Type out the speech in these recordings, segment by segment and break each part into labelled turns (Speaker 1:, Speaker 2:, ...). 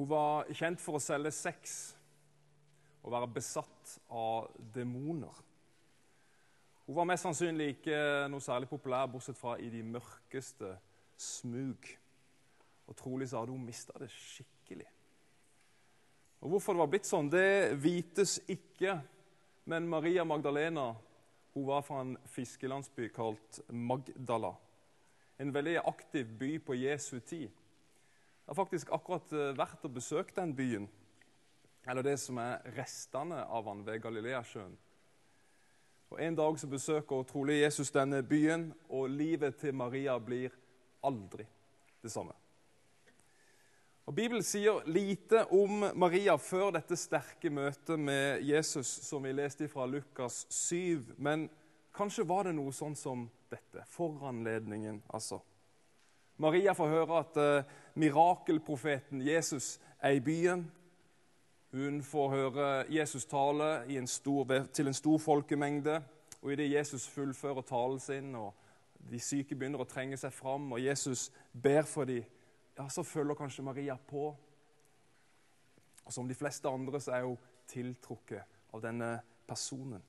Speaker 1: Hun var kjent for å selge sex og være besatt av demoner. Hun var mest sannsynlig ikke noe særlig populær, bortsett fra i de mørkeste smug. Og trolig så hadde hun mista det skikkelig. Og Hvorfor det var blitt sånn, det vites ikke. Men Maria Magdalena hun var fra en fiskelandsby kalt Magdala. En veldig aktiv by på Jesu tid. Har faktisk akkurat eh, vært og besøkt den byen. Eller det som er restene av han ved Galileasjøen. Og En dag så besøker trolig Jesus denne byen, og livet til Maria blir aldri det samme. Og Bibelen sier lite om Maria før dette sterke møtet med Jesus, som vi leste fra Lukas 7. Men kanskje var det noe sånn som dette. Foranledningen, altså. Maria får høre at uh, mirakelprofeten Jesus er i byen. Hun får høre Jesus tale en stor, til en stor folkemengde. Og idet Jesus fullfører talen sin, og de syke begynner å trenge seg fram, og Jesus ber for dem, ja, så følger kanskje Maria på. Og Som de fleste andre så er hun tiltrukket av denne personen.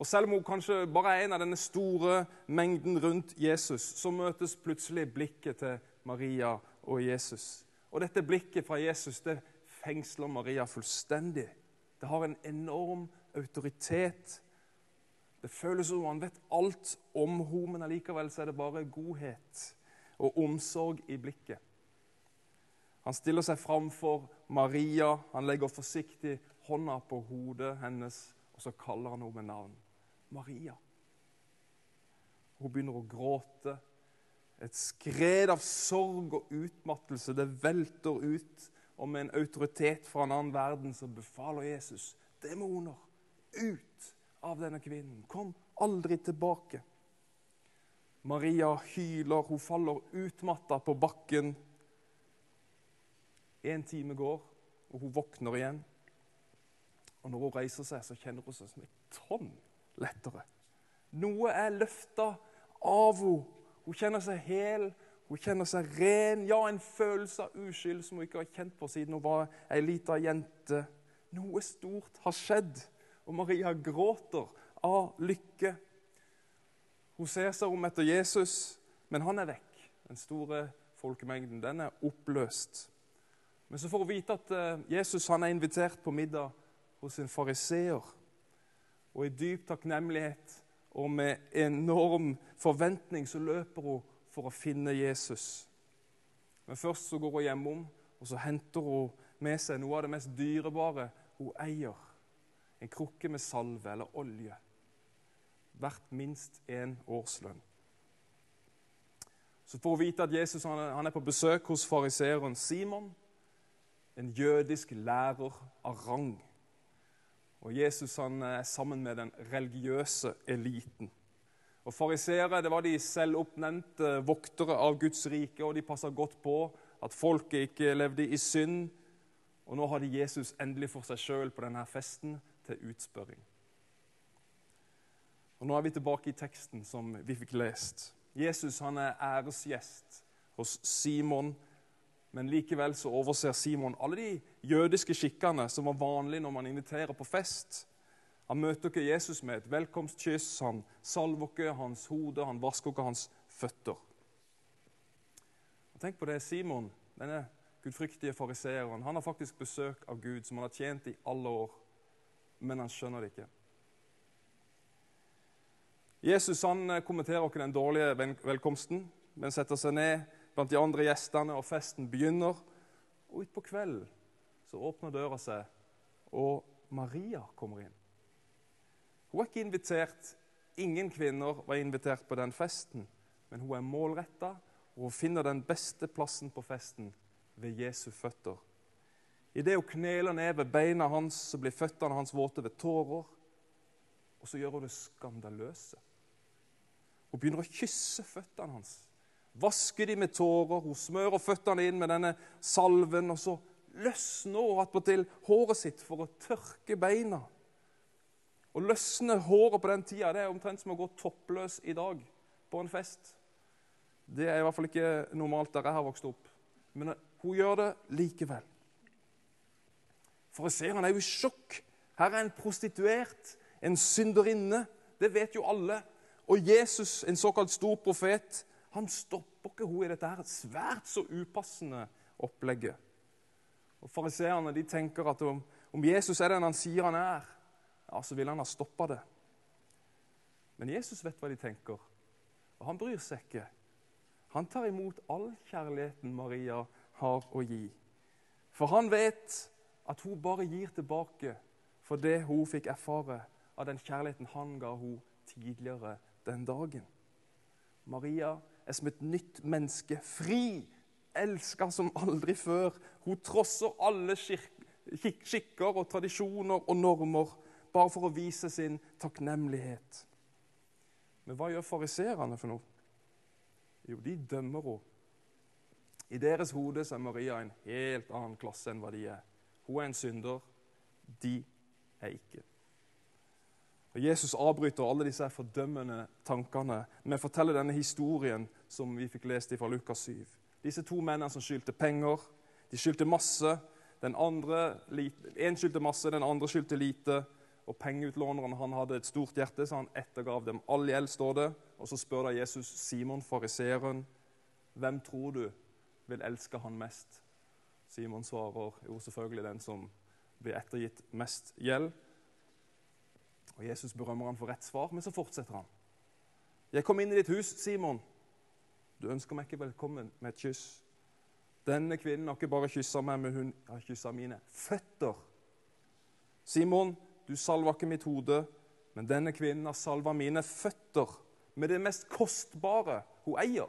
Speaker 1: Og Selv om hun kanskje bare er en av denne store mengden rundt Jesus, så møtes plutselig blikket til Maria og Jesus. Og dette blikket fra Jesus det fengsler Maria fullstendig. Det har en enorm autoritet. Det føles som han vet alt om henne, men allikevel er det bare godhet og omsorg i blikket. Han stiller seg framfor Maria, han legger forsiktig hånda på hodet hennes, og så kaller han henne med navn. Maria. Hun begynner å gråte. Et skred av sorg og utmattelse. Det velter ut. Og med en autoritet fra en annen verden så befaler Jesus demoner ut av denne kvinnen. Kom aldri tilbake. Maria hyler, hun faller utmatta på bakken. En time går, og hun våkner igjen. Og når hun reiser seg, så kjenner hun seg som et tonn lettere. Noe er løfta av henne. Hun kjenner seg hel, hun kjenner seg ren. Ja, en følelse av uskyld som hun ikke har kjent på siden hun var ei lita jente. Noe stort har skjedd, og Maria gråter av lykke. Hun ser seg om etter Jesus, men han er vekk. Den store folkemengden den er oppløst. Men så får hun vite at eh, Jesus han er invitert på middag hos en fariseer. Og i dyp takknemlighet og med enorm forventning så løper hun for å finne Jesus. Men først så går hun hjemom, og så henter hun med seg noe av det mest dyrebare hun eier. En krukke med salve eller olje verdt minst én årslønn. Så får hun vite at Jesus han er på besøk hos fariseeren Simon, en jødisk lærer av rang. Og Jesus han er sammen med den religiøse eliten. Og Fariseere var de selvoppnevnte voktere av Guds rike, og de passa godt på at folket ikke levde i synd. Og nå hadde Jesus endelig for seg sjøl på denne festen til utspørring. Og Nå er vi tilbake i teksten som vi fikk lest. Jesus han er æresgjest hos Simon, men likevel så overser Simon alle de jødiske skikkene som var vanlige når man inviterer på fest. Han møter ikke Jesus med et velkomstkyss, han salver ikke hans hode, han vasker ikke hans føtter. Og tenk på det, Simon, denne gudfryktige fariseeren, han har faktisk besøk av Gud, som han har tjent i alle år, men han skjønner det ikke. Jesus han kommenterer ikke den dårlige velkomsten, men setter seg ned blant de andre gjestene, og festen begynner. Og utpå kvelden så åpner døra seg, og Maria kommer inn. Hun er ikke invitert. Ingen kvinner var invitert på den festen, men hun er målretta, og hun finner den beste plassen på festen ved Jesu føtter. Idet hun kneler ned ved beina hans, så blir føttene hans våte ved tårer. Og så gjør hun det skandaløse. Hun begynner å kysse føttene hans. Vasker de med tårer. Hun smører føttene inn med denne salven. og Så løsner hun attpåtil håret sitt for å tørke beina. Å løsne håret på den tida det er omtrent som å gå toppløs i dag på en fest. Det er i hvert fall ikke normalt der jeg har vokst opp. Men hun gjør det likevel. Fariseerne er jo i sjokk. Her er en prostituert, en synderinne. Det vet jo alle. Og Jesus, en såkalt stor profet, han stopper ikke henne i dette her svært så upassende opplegget. Og Fariseerne de tenker at om, om, Jesus er den han sier han er, ja, så vil han ha stoppa det. Men Jesus vet hva de tenker, og han bryr seg ikke. Han tar imot all kjærligheten Maria har å gi. For han vet at hun bare gir tilbake for det hun fikk erfare av den kjærligheten han ga henne tidligere den dagen. Maria er som et nytt menneske, fri, elska som aldri før. Hun trosser alle skikker og tradisjoner og normer bare for å vise sin takknemlighet. Men hva gjør fariserene for noe? Jo, de dømmer henne. I deres hode er Maria en helt annen klasse enn hva de er. Hun er en synder. De er ikke. Og Jesus avbryter alle disse fordømmende tankene med å fortelle denne historien som vi fikk lest fra Lukas 7. Disse to mennene som skyldte penger. De skyldte masse. Den andre, En skyldte masse, den andre skyldte lite. Og Pengeutlåneren han hadde et stort hjerte, så han ettergav dem all gjeld. står det. Og Så spør da Jesus Simon, fariseeren, hvem tror du vil elske han mest? Simon svarer jo selvfølgelig den som blir ettergitt mest gjeld. Og Jesus berømmer han for rett svar, men så fortsetter han. Jeg kom inn i ditt hus, Simon. Du ønsker meg ikke velkommen med et kyss. Denne kvinnen har ikke bare kyssa meg, men hun har kyssa mine føtter. Simon, du salva ikke mitt hode, men denne kvinnen har salva mine føtter med det mest kostbare hun eier.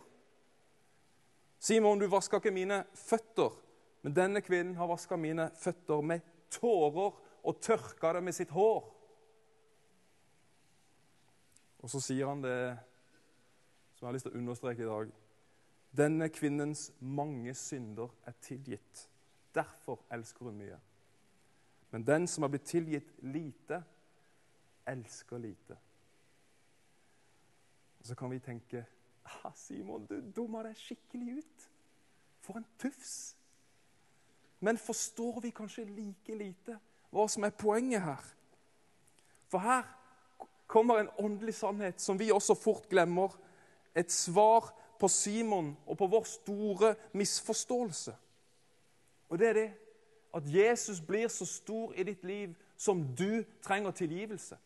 Speaker 1: Simon, du vaska ikke mine føtter, men denne kvinnen har vaska mine føtter med tårer og tørka det med sitt hår. Og så sier han det som jeg har lyst til å understreke i dag. Denne kvinnens mange synder er tilgitt. Derfor elsker hun mye. Men den som har blitt tilgitt lite, elsker lite. Og Så kan vi tenke ah, Simon, du dumma deg skikkelig ut. For en tufs. Men forstår vi kanskje like lite hva som er poenget her? For her kommer en åndelig sannhet som vi også fort glemmer. Et svar på Simon og på vår store misforståelse. Og det er det at Jesus blir så stor i ditt liv som du trenger tilgivelse.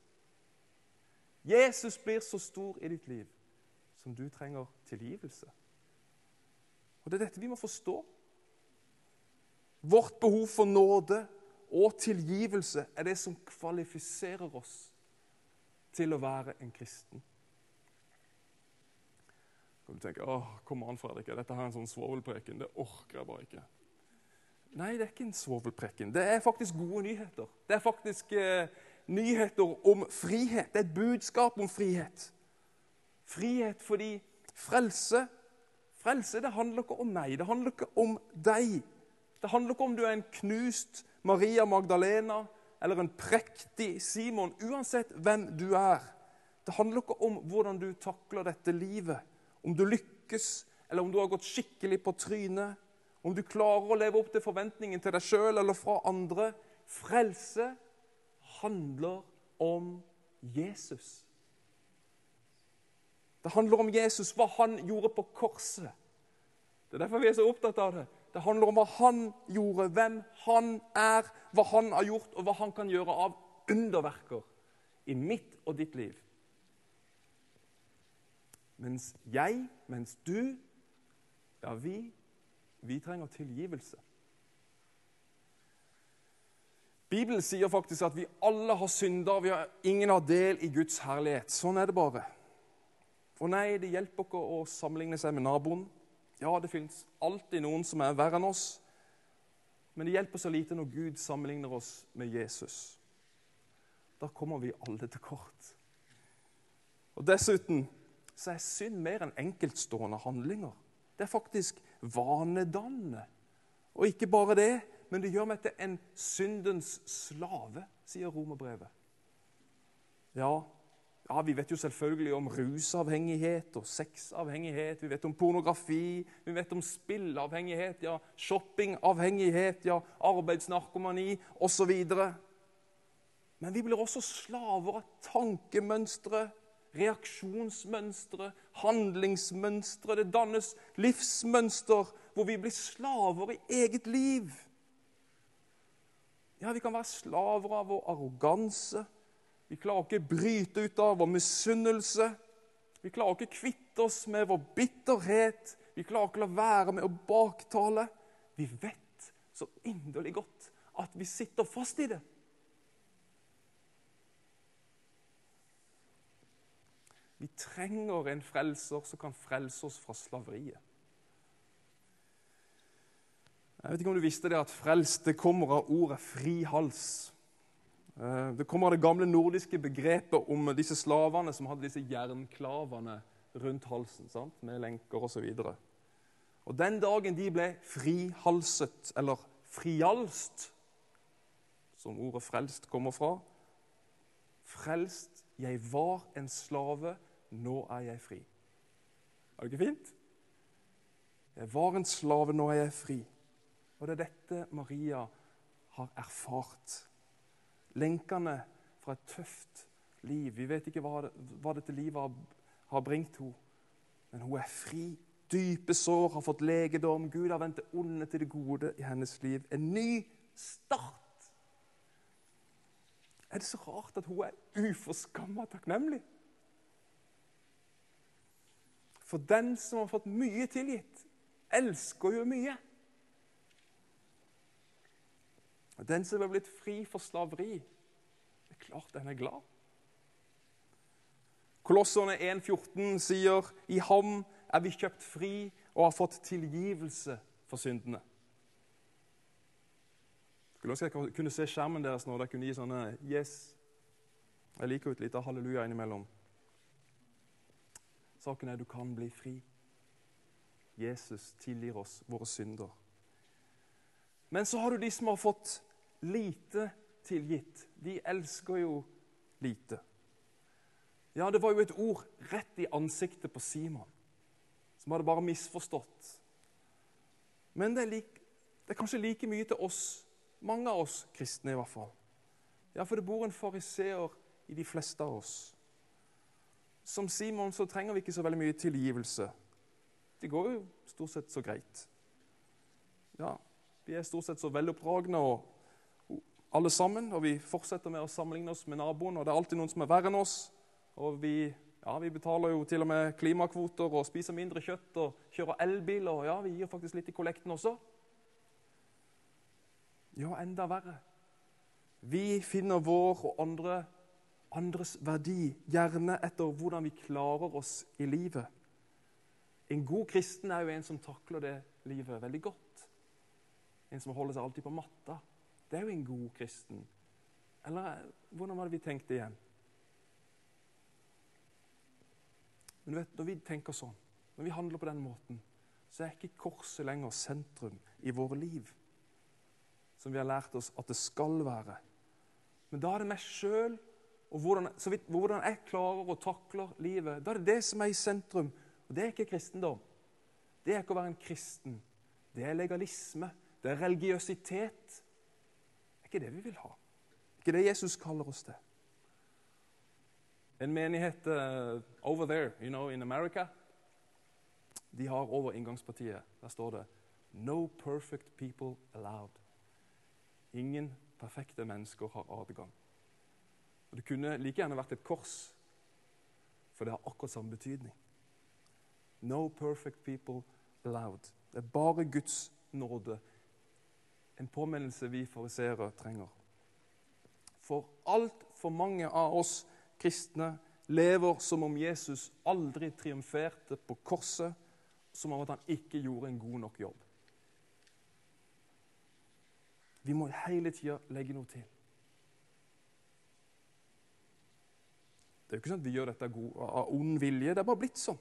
Speaker 1: Jesus blir så stor i ditt liv som du trenger tilgivelse. Og Det er dette vi må forstå. Vårt behov for nåde og tilgivelse er det som kvalifiserer oss til å være en kristen. Kan du tenke åh, kom an, Fredrik, dette her er en sånn svovelpreken. Det orker jeg bare ikke. Nei, det er ikke en svovelpreken. Det er faktisk gode nyheter. Det er faktisk eh, nyheter om frihet. Det er et budskap om frihet. Frihet fordi frelse Frelse det handler ikke om meg, det handler ikke om deg. Det handler ikke om du er en knust Maria Magdalena eller en prektig Simon, uansett hvem du er. Det handler ikke om hvordan du takler dette livet, om du lykkes, eller om du har gått skikkelig på trynet, om du klarer å leve opp til forventningen til deg sjøl eller fra andre. Frelse handler om Jesus. Det handler om Jesus, hva han gjorde på korset. Det er derfor vi er så opptatt av det. Det handler om hva han gjorde, hvem han er, hva han har gjort, og hva han kan gjøre av underverker i mitt og ditt liv. Mens jeg, mens du, ja, vi, vi trenger tilgivelse. Bibelen sier faktisk at vi alle har synder, vi har ingen har del i Guds herlighet. Sånn er det bare. Og nei, det hjelper ikke å sammenligne seg med naboen. Ja, det fins alltid noen som er verre enn oss. Men det hjelper så lite når Gud sammenligner oss med Jesus. Da kommer vi alle til kort. Og Dessuten så er synd mer enn enkeltstående handlinger. Det er faktisk vanedannende. Og ikke bare det, men det gjør meg til en syndens slave, sier romerbrevet. Ja, Ja, Vi vet jo selvfølgelig om rusavhengighet og sexavhengighet. Vi vet om pornografi, vi vet om spillavhengighet, ja, shoppingavhengighet, ja, arbeidsnarkomani osv. Men vi blir også slaver av tankemønstre, reaksjonsmønstre, handlingsmønstre. Det dannes livsmønster hvor vi blir slaver i eget liv. Ja, Vi kan være slaver av vår arroganse. Vi klarer ikke bryte ut av vår misunnelse. Vi klarer ikke kvitte oss med vår bitterhet. Vi klarer ikke å la være med å baktale. Vi vet så inderlig godt at vi sitter fast i det. Vi trenger en frelser som kan frelse oss fra slaveriet. Jeg vet ikke om du visste det at frelst kommer av ordet fri hals. Eh, det kommer av det gamle nordiske begrepet om disse slavene som hadde disse jernklavene rundt halsen sant? med lenker osv. Den dagen de ble frihalset, eller frialst, som ordet frelst kommer fra Frelst, jeg var en slave, nå er jeg fri. Er det ikke fint? Jeg var en slave, nå er jeg fri. Og det er dette Maria har erfart. Lenkene fra et tøft liv. Vi vet ikke hva, hva dette livet har, har bringt henne, men hun er fri. Dype sår har fått legedom. Gud har vendt det onde til det gode i hennes liv. En ny start. Er det så rart at hun er uforskamma takknemlig? For den som har fått mye tilgitt, elsker jo mye. Og Den som er blitt fri for slaveri, det er klart den er glad. Kolosserne 1,14 sier i ham er vi kjøpt fri og har fått tilgivelse for syndene. Skulle ønske jeg kunne se skjermen deres når dere kunne gi sånne yes. Jeg liker jo et lite halleluja innimellom. Saken er du kan bli fri. Jesus tilgir oss våre synder. Men så har du de som har fått lite tilgitt. De elsker jo lite. Ja, det var jo et ord rett i ansiktet på Simon, som hadde bare misforstått. Men det er, like, det er kanskje like mye til oss, mange av oss kristne i hvert fall. Ja, for det bor en fariseer i de fleste av oss. Som Simon så trenger vi ikke så veldig mye tilgivelse. Det går jo stort sett så greit. Ja, vi er stort sett så veloppdragne og alle sammen, og vi fortsetter med å sammenligne oss med naboen. og Det er alltid noen som er verre enn oss. Og vi, ja, vi betaler jo til og med klimakvoter og spiser mindre kjøtt og kjører elbil. Og ja, vi gir faktisk litt i kollekten også. Ja, enda verre. Vi finner vår og andre, andres verdi gjerne etter hvordan vi klarer oss i livet. En god kristen er jo en som takler det livet veldig godt. En som holder seg alltid på matta. Det er jo en god kristen. Eller hvordan var det vi tenkte igjen? Men du vet, Når vi tenker sånn, når vi handler på den måten, så er ikke korset lenger sentrum i våre liv, som vi har lært oss at det skal være. Men da er det meg sjøl og hvordan, vidt, hvordan, jeg klarer og takler livet. Da er det det som er i sentrum. Og det er ikke kristendom. Det er ikke å være en kristen. Det er legalisme. Det er religiøsitet Det er ikke det vi vil ha. Det er Ikke det Jesus kaller oss til. En menighet uh, over there, you know, in America, de har over inngangspartiet Der står det 'No perfect people allowed'. Ingen perfekte mennesker har adgang. Og Det kunne like gjerne vært et kors, for det har akkurat samme betydning. No perfect people allowed. Det er bare Guds nåde en påminnelse vi fariseere trenger. For altfor mange av oss kristne lever som om Jesus aldri triumferte på korset, som om at han ikke gjorde en god nok jobb. Vi må hele tida legge noe til. Det er jo ikke sånn at vi gjør dette av ond vilje. Det er bare blitt sånn.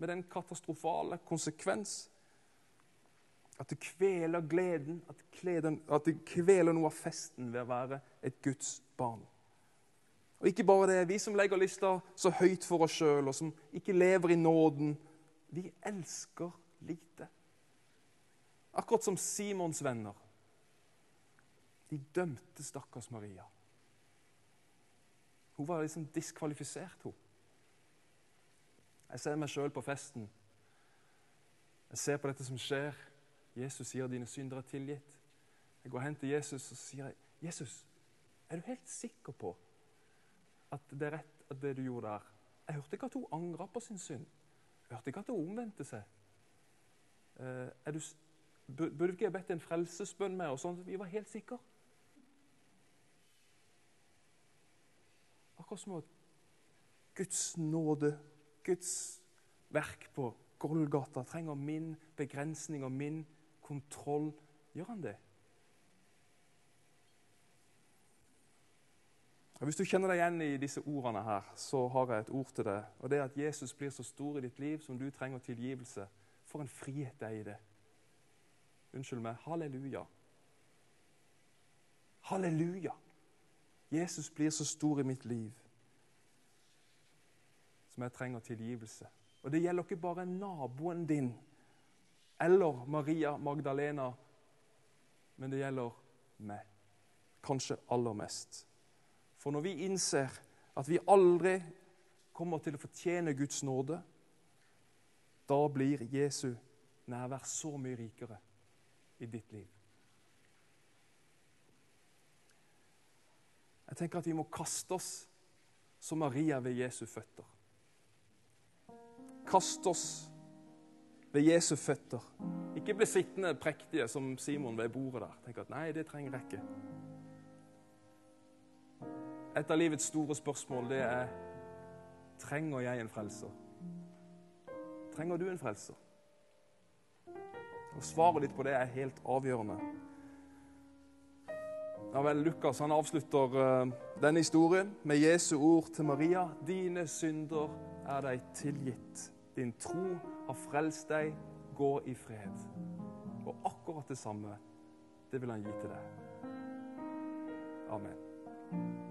Speaker 1: Med den katastrofale konsekvens at det kveler gleden, at, det kveler noe av festen ved å være et Guds barn. Og ikke bare det, vi som legger lista så høyt for oss sjøl, og som ikke lever i nåden, vi elsker lite. Akkurat som Simons venner. De dømte stakkars Maria. Hun var liksom diskvalifisert, hun. Jeg ser meg sjøl på festen. Jeg ser på dette som skjer. Jesus sier dine synder er tilgitt. Jeg går hen til Jesus og sier jeg, 'Jesus, er du helt sikker på at det er rett at det du gjorde der?' Jeg hørte ikke at hun angra på sin synd. Jeg hørte ikke at hun omvendte seg. Uh, du, burde ikke ha bedt en frelsesbønn med og Sånn? Vi var helt sikre. Akkurat som at Guds nåde, Guds verk på Golgata trenger min begrensning og min kontroll. Gjør han det? Og Hvis du kjenner deg igjen i disse ordene, her, så har jeg et ord til deg. Og det er at Jesus blir så stor i ditt liv som du trenger tilgivelse. For en frihet det er i det. Unnskyld meg. Halleluja. Halleluja! Jesus blir så stor i mitt liv som jeg trenger tilgivelse. Og det gjelder ikke bare naboen din eller Maria Magdalena, men det gjelder meg. Kanskje aller mest. For når vi innser at vi aldri kommer til å fortjene Guds nåde, da blir Jesu nærvær så mye rikere i ditt liv. Jeg tenker at vi må kaste oss som Maria ved Jesu føtter. Kaste oss ved Jesu føtter. Ikke bli sittende prektige som Simon ved bordet der. Tenk at nei, det trenger jeg ikke. Et av livets store spørsmål det er trenger jeg en frelser. Trenger du en frelser? Og Svaret ditt på det er helt avgjørende. Ja vel, Lukas han avslutter uh, denne historien med Jesu ord til Maria. Dine synder er deg tilgitt. Din tro har frelst deg. Gå i fred. Og akkurat det samme, det vil han gi til deg. Amen.